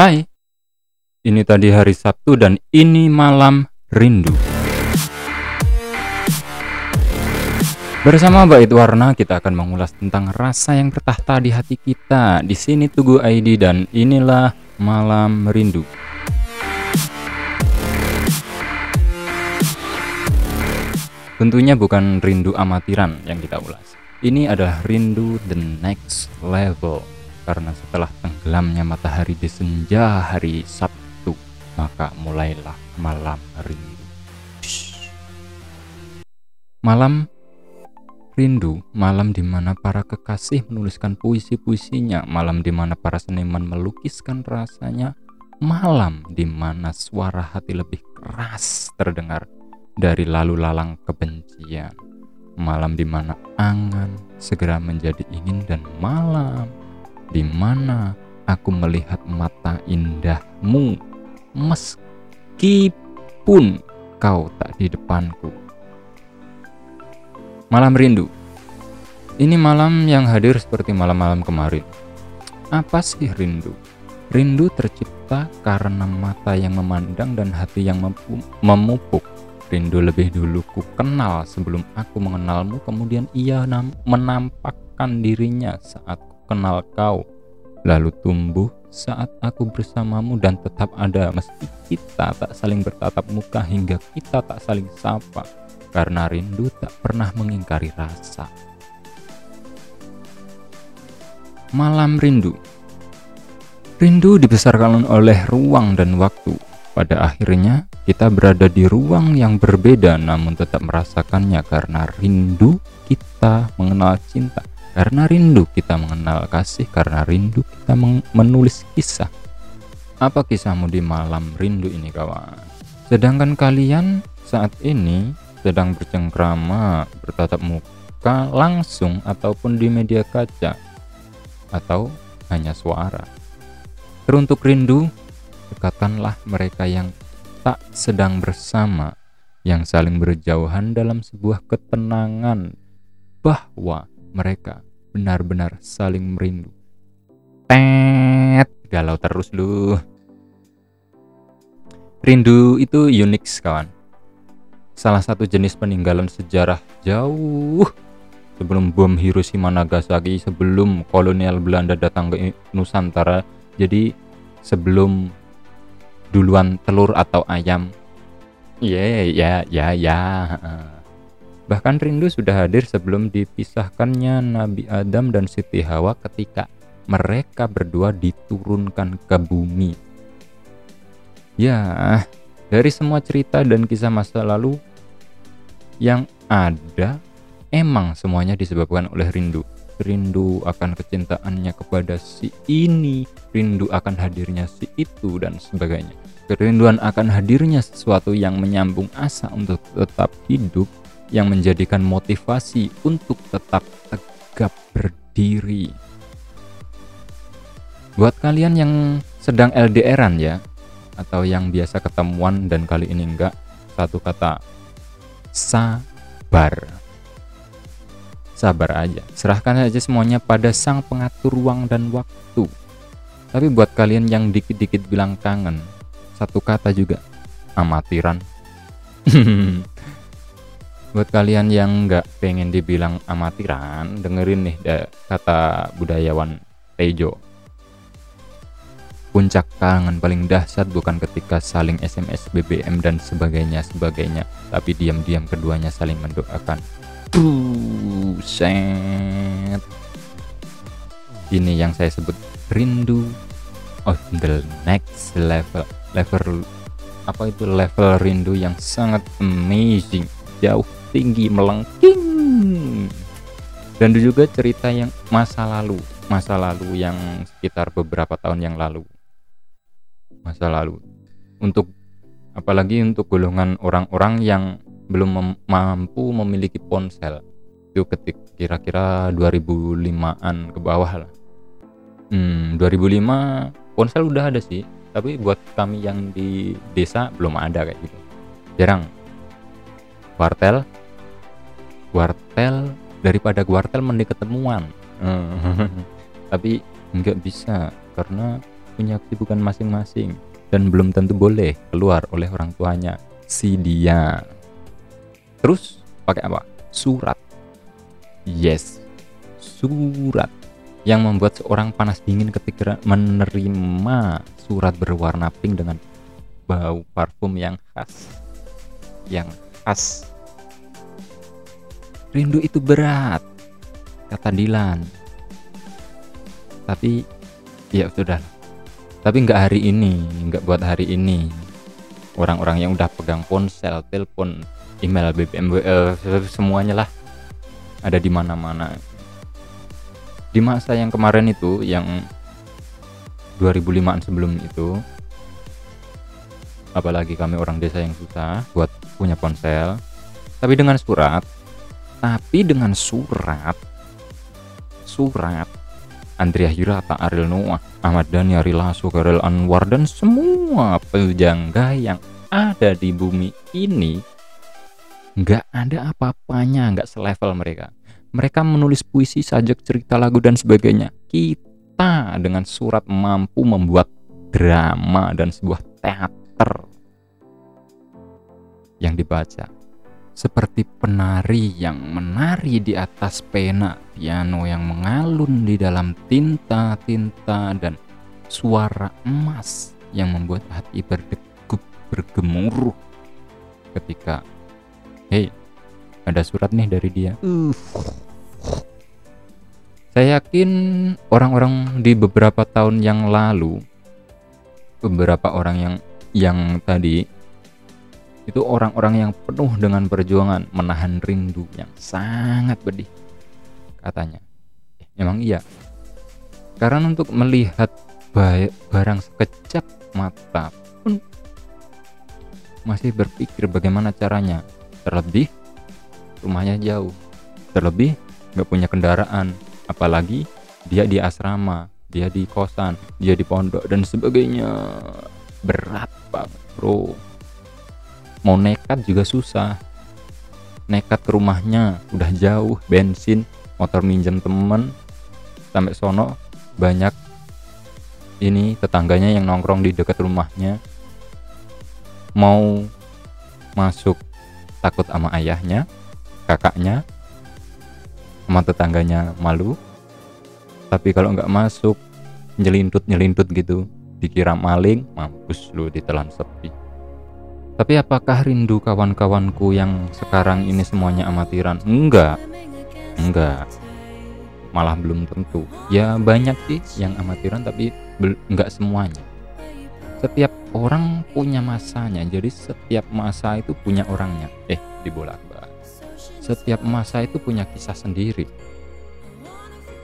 Hai, ini tadi hari Sabtu dan ini malam rindu. Bersama Bait Warna kita akan mengulas tentang rasa yang bertahta di hati kita. Di sini Tugu ID dan inilah malam rindu. Tentunya bukan rindu amatiran yang kita ulas. Ini adalah rindu the next level karena setelah tenggelamnya matahari di senja hari Sabtu, maka mulailah malam rindu. Malam rindu, malam di mana para kekasih menuliskan puisi-puisinya, malam di mana para seniman melukiskan rasanya, malam di mana suara hati lebih keras terdengar dari lalu lalang kebencian, malam di mana angan segera menjadi ingin dan malam di mana aku melihat mata indahmu meskipun kau tak di depanku. Malam rindu. Ini malam yang hadir seperti malam-malam kemarin. Apa sih rindu? Rindu tercipta karena mata yang memandang dan hati yang memupuk. Rindu lebih dulu ku kenal sebelum aku mengenalmu, kemudian ia menampakkan dirinya saat kenal kau, lalu tumbuh saat aku bersamamu dan tetap ada meski kita tak saling bertatap muka hingga kita tak saling sapa karena rindu tak pernah mengingkari rasa. Malam rindu Rindu dibesarkan oleh ruang dan waktu. Pada akhirnya, kita berada di ruang yang berbeda namun tetap merasakannya karena rindu kita mengenal cinta karena rindu kita mengenal kasih, karena rindu kita menulis kisah. Apa kisahmu di malam rindu ini kawan? Sedangkan kalian saat ini sedang bercengkrama, bertatap muka langsung ataupun di media kaca atau hanya suara. Teruntuk rindu, dekatkanlah mereka yang tak sedang bersama, yang saling berjauhan dalam sebuah ketenangan bahwa mereka benar-benar saling merindu. Tet, galau terus lu. Rindu itu unik kawan. Salah satu jenis peninggalan sejarah jauh sebelum bom Hiroshima Nagasaki, sebelum kolonial Belanda datang ke Nusantara. Jadi sebelum duluan telur atau ayam. Iya, yeah, ya, yeah, ya, yeah, ya. Yeah. Bahkan rindu sudah hadir sebelum dipisahkannya Nabi Adam dan Siti Hawa ketika mereka berdua diturunkan ke bumi. Ya, dari semua cerita dan kisah masa lalu yang ada, emang semuanya disebabkan oleh rindu. Rindu akan kecintaannya kepada si ini, rindu akan hadirnya si itu, dan sebagainya. Kerinduan akan hadirnya sesuatu yang menyambung asa untuk tetap hidup yang menjadikan motivasi untuk tetap tegap berdiri. Buat kalian yang sedang LDRan ya, atau yang biasa ketemuan dan kali ini enggak, satu kata sabar. Sabar aja, serahkan aja semuanya pada sang pengatur ruang dan waktu. Tapi buat kalian yang dikit-dikit bilang kangen, satu kata juga, amatiran. buat kalian yang nggak pengen dibilang amatiran dengerin nih kata budayawan Tejo. Puncak kangen paling dahsyat bukan ketika saling SMS BBM dan sebagainya sebagainya tapi diam-diam keduanya saling mendoakan. Buset. Ini yang saya sebut rindu of the next level level apa itu? Level rindu yang sangat amazing. Jauh tinggi melengking. Dan juga cerita yang masa lalu masa lalu yang sekitar beberapa tahun yang lalu. Masa lalu. Untuk apalagi untuk golongan orang-orang yang belum mem mampu memiliki ponsel. Itu ketik kira-kira 2005an ke bawah lah. Hmm, 2005 ponsel udah ada sih. Tapi buat kami yang di desa belum ada kayak gitu. Jarang. Wartel kuartel daripada kuartel mending ketemuan. Tapi nggak bisa karena punya kesibukan masing-masing dan belum tentu boleh keluar oleh orang tuanya. Si dia. Terus pakai apa? Surat. Yes. Surat yang membuat seorang panas dingin ketika menerima surat berwarna pink dengan bau parfum yang khas. Yang khas rindu itu berat kata Dilan. Tapi ya sudah. Tapi nggak hari ini nggak buat hari ini. Orang-orang yang udah pegang ponsel telepon email BBM uh, semuanya lah ada di mana-mana. Di masa yang kemarin itu yang 2005an sebelum itu apalagi kami orang desa yang susah buat punya ponsel tapi dengan surat tapi dengan surat surat Andrea Hirata, Ariel Noah, Ahmad Dhani, Ari Lasso, Anwar dan semua pejangga yang ada di bumi ini nggak ada apa-apanya, nggak selevel mereka. Mereka menulis puisi, sajak, cerita lagu dan sebagainya. Kita dengan surat mampu membuat drama dan sebuah teater yang dibaca seperti penari yang menari di atas pena piano yang mengalun di dalam tinta-tinta dan suara emas yang membuat hati berdegup bergemuruh ketika hei ada surat nih dari dia uh. saya yakin orang-orang di beberapa tahun yang lalu beberapa orang yang yang tadi itu orang-orang yang penuh dengan perjuangan menahan rindu yang sangat pedih katanya. Emang iya. Karena untuk melihat barang sekejap mata pun masih berpikir bagaimana caranya. Terlebih rumahnya jauh. Terlebih nggak punya kendaraan. Apalagi dia di asrama dia di kosan dia di pondok dan sebagainya. Berat banget bro mau nekat juga susah. Nekat ke rumahnya udah jauh bensin motor minjem temen. Sampai sono banyak ini tetangganya yang nongkrong di dekat rumahnya. Mau masuk takut sama ayahnya kakaknya sama tetangganya malu. Tapi kalau nggak masuk nyelintut nyelintut gitu dikira maling mampus lu ditelan sepi tapi apakah rindu kawan-kawanku yang sekarang ini semuanya amatiran? Enggak. Enggak. Malah belum tentu. Ya banyak sih yang amatiran tapi enggak semuanya. Setiap orang punya masanya. Jadi setiap masa itu punya orangnya. Eh, dibolak-balik. Setiap masa itu punya kisah sendiri.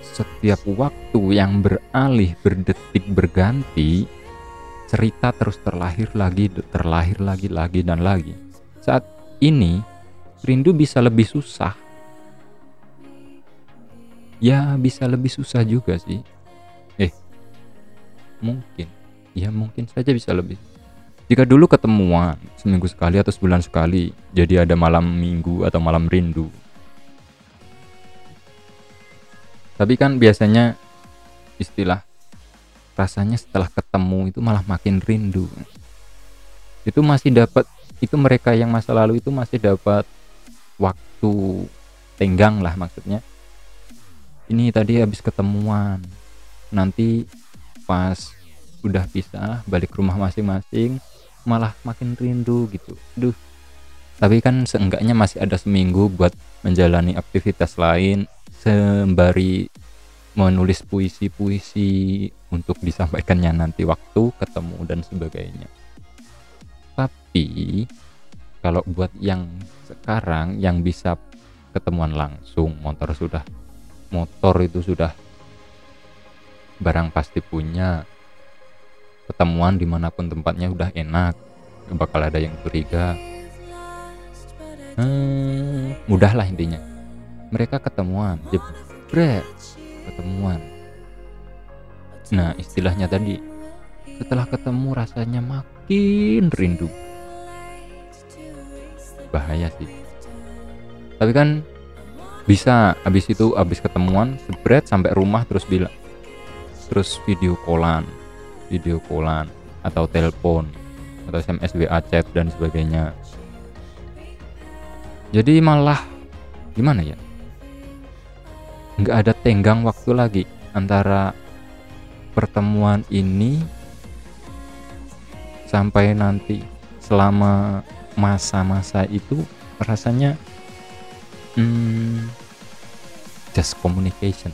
Setiap waktu yang beralih, berdetik, berganti, cerita terus terlahir lagi, terlahir lagi, lagi dan lagi. Saat ini, rindu bisa lebih susah. Ya, bisa lebih susah juga sih. Eh, mungkin. Ya, mungkin saja bisa lebih. Jika dulu ketemuan seminggu sekali atau sebulan sekali, jadi ada malam minggu atau malam rindu. Tapi kan biasanya istilah rasanya setelah ketemu itu malah makin rindu. Itu masih dapat itu mereka yang masa lalu itu masih dapat waktu tenggang lah maksudnya. Ini tadi habis ketemuan. Nanti pas udah bisa balik rumah masing-masing malah makin rindu gitu. Duh. Tapi kan seenggaknya masih ada seminggu buat menjalani aktivitas lain sembari menulis puisi-puisi untuk disampaikannya nanti waktu ketemu dan sebagainya. Tapi kalau buat yang sekarang yang bisa ketemuan langsung, motor sudah motor itu sudah barang pasti punya ketemuan di mana pun tempatnya udah enak bakal ada yang curiga. Hmm, mudah lah intinya. Mereka ketemuan jebret ketemuan. Nah, istilahnya tadi, setelah ketemu rasanya makin rindu. Bahaya sih. Tapi kan bisa habis itu habis ketemuan spread sampai rumah terus bilang terus video callan video callan atau telepon atau SMS WA chat dan sebagainya jadi malah gimana ya nggak ada tenggang waktu lagi antara pertemuan ini sampai nanti selama masa-masa itu rasanya hmm, just communication.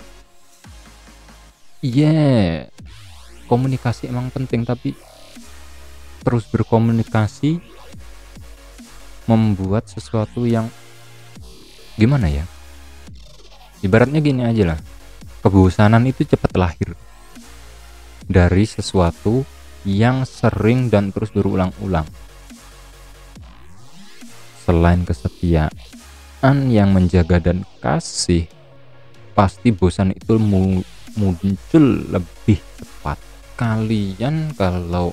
Yeah, komunikasi emang penting tapi terus berkomunikasi membuat sesuatu yang gimana ya ibaratnya gini aja lah. Kebosanan itu cepat lahir dari sesuatu yang sering dan terus berulang-ulang. Selain kesetiaan yang menjaga dan kasih pasti bosan itu muncul lebih cepat kalian kalau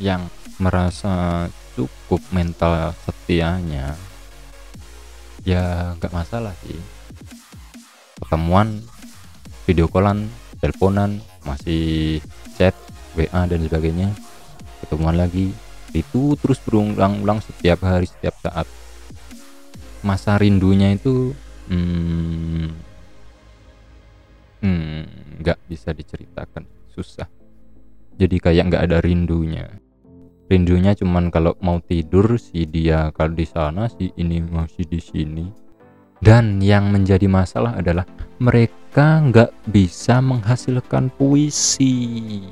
yang merasa cukup mental setianya ya nggak masalah sih pertemuan video callan teleponan masih chat WA dan sebagainya. Ketemuan lagi. Itu terus berulang-ulang setiap hari setiap saat. Masa rindunya itu hmm, hmm, nggak bisa diceritakan. Susah. Jadi kayak nggak ada rindunya. Rindunya cuman kalau mau tidur si dia kalau di sana si ini masih di sini dan yang menjadi masalah adalah mereka nggak bisa menghasilkan puisi.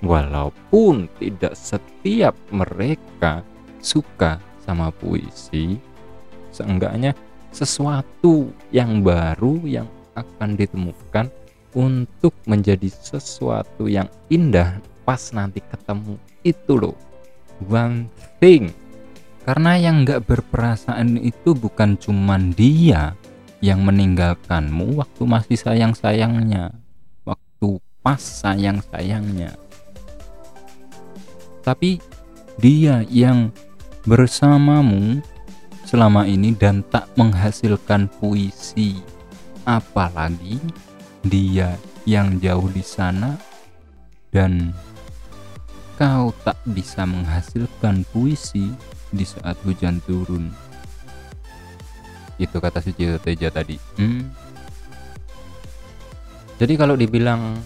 Walaupun tidak setiap mereka suka sama puisi seenggaknya sesuatu yang baru yang akan ditemukan untuk menjadi sesuatu yang indah pas nanti ketemu itu loh. One thing karena yang nggak berperasaan itu bukan cuman dia yang meninggalkanmu waktu masih sayang-sayangnya waktu pas sayang-sayangnya. Tapi dia yang bersamamu selama ini dan tak menghasilkan puisi. Apalagi dia yang jauh di sana dan kau tak bisa menghasilkan puisi di saat hujan turun. Itu kata Suci Teja tadi. Hmm. Jadi kalau dibilang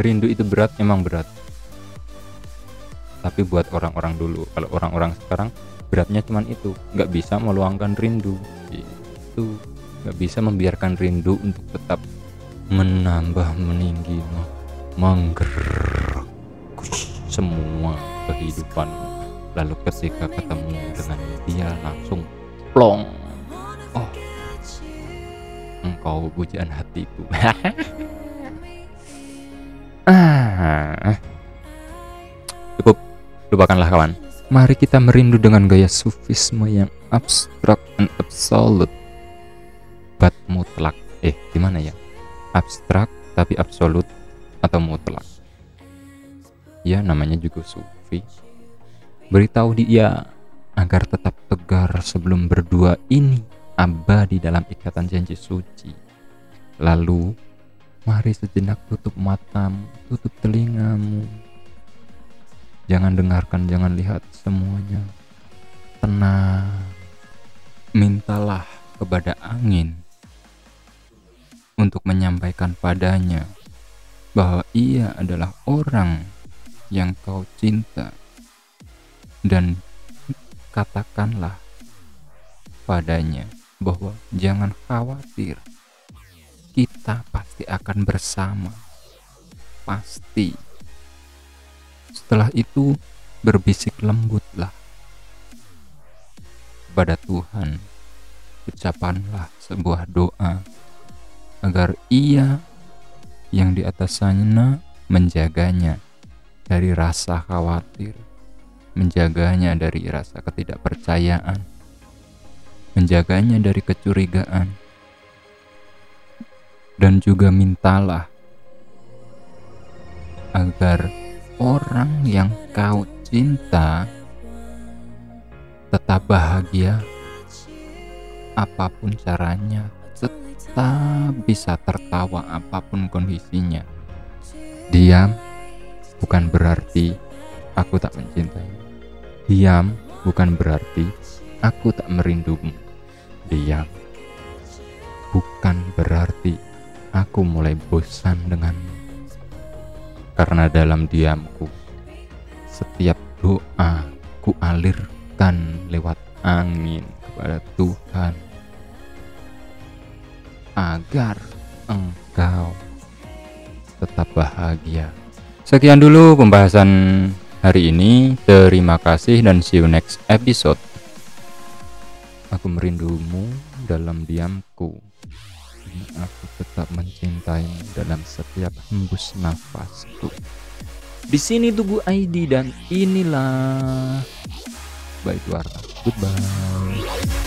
rindu itu berat, memang berat. Tapi buat orang-orang dulu, kalau orang-orang sekarang beratnya cuman itu, nggak bisa meluangkan rindu. Itu nggak bisa membiarkan rindu untuk tetap menambah meninggi, menggerak semua kehidupan lalu ketika ketemu dengan dia langsung plong. Oh. Engkau pujian hatiku. Ah cukup. Lupakanlah kawan. Mari kita merindu dengan gaya sufisme yang abstrak dan absolute but mutlak eh gimana ya? Abstrak tapi absolut atau mutlak? Ya namanya juga sufi beritahu dia agar tetap tegar sebelum berdua ini abadi dalam ikatan janji suci. Lalu mari sejenak tutup matamu tutup telingamu. Jangan dengarkan jangan lihat semuanya. Tenang mintalah kepada angin untuk menyampaikan padanya bahwa ia adalah orang yang kau cinta dan katakanlah padanya bahwa jangan khawatir. Kita pasti akan bersama. Pasti. Setelah itu berbisik lembutlah. Pada Tuhan ucapanlah sebuah doa agar ia yang di atas sana menjaganya dari rasa khawatir, menjaganya dari rasa ketidakpercayaan, menjaganya dari kecurigaan, dan juga mintalah agar orang yang kau cinta tetap bahagia apa pun caranya tetap bisa tertawa apa pun kondisinya diam bukan berarti aku tak mencintai. Diam bukan berarti aku tak merindumu. Diam bukan berarti aku mulai bosan denganmu. Karena dalam diamku, setiap doa ku alirkan lewat angin kepada Tuhan agar engkau tetap bahagia. Sekian dulu pembahasan hari ini. Terima kasih dan see you next episode. Aku merindumu dalam diamku. Aku tetap mencintaimu dalam setiap hembus nafasku. Di sini Tugu ID dan inilah Baik Warna. Goodbye.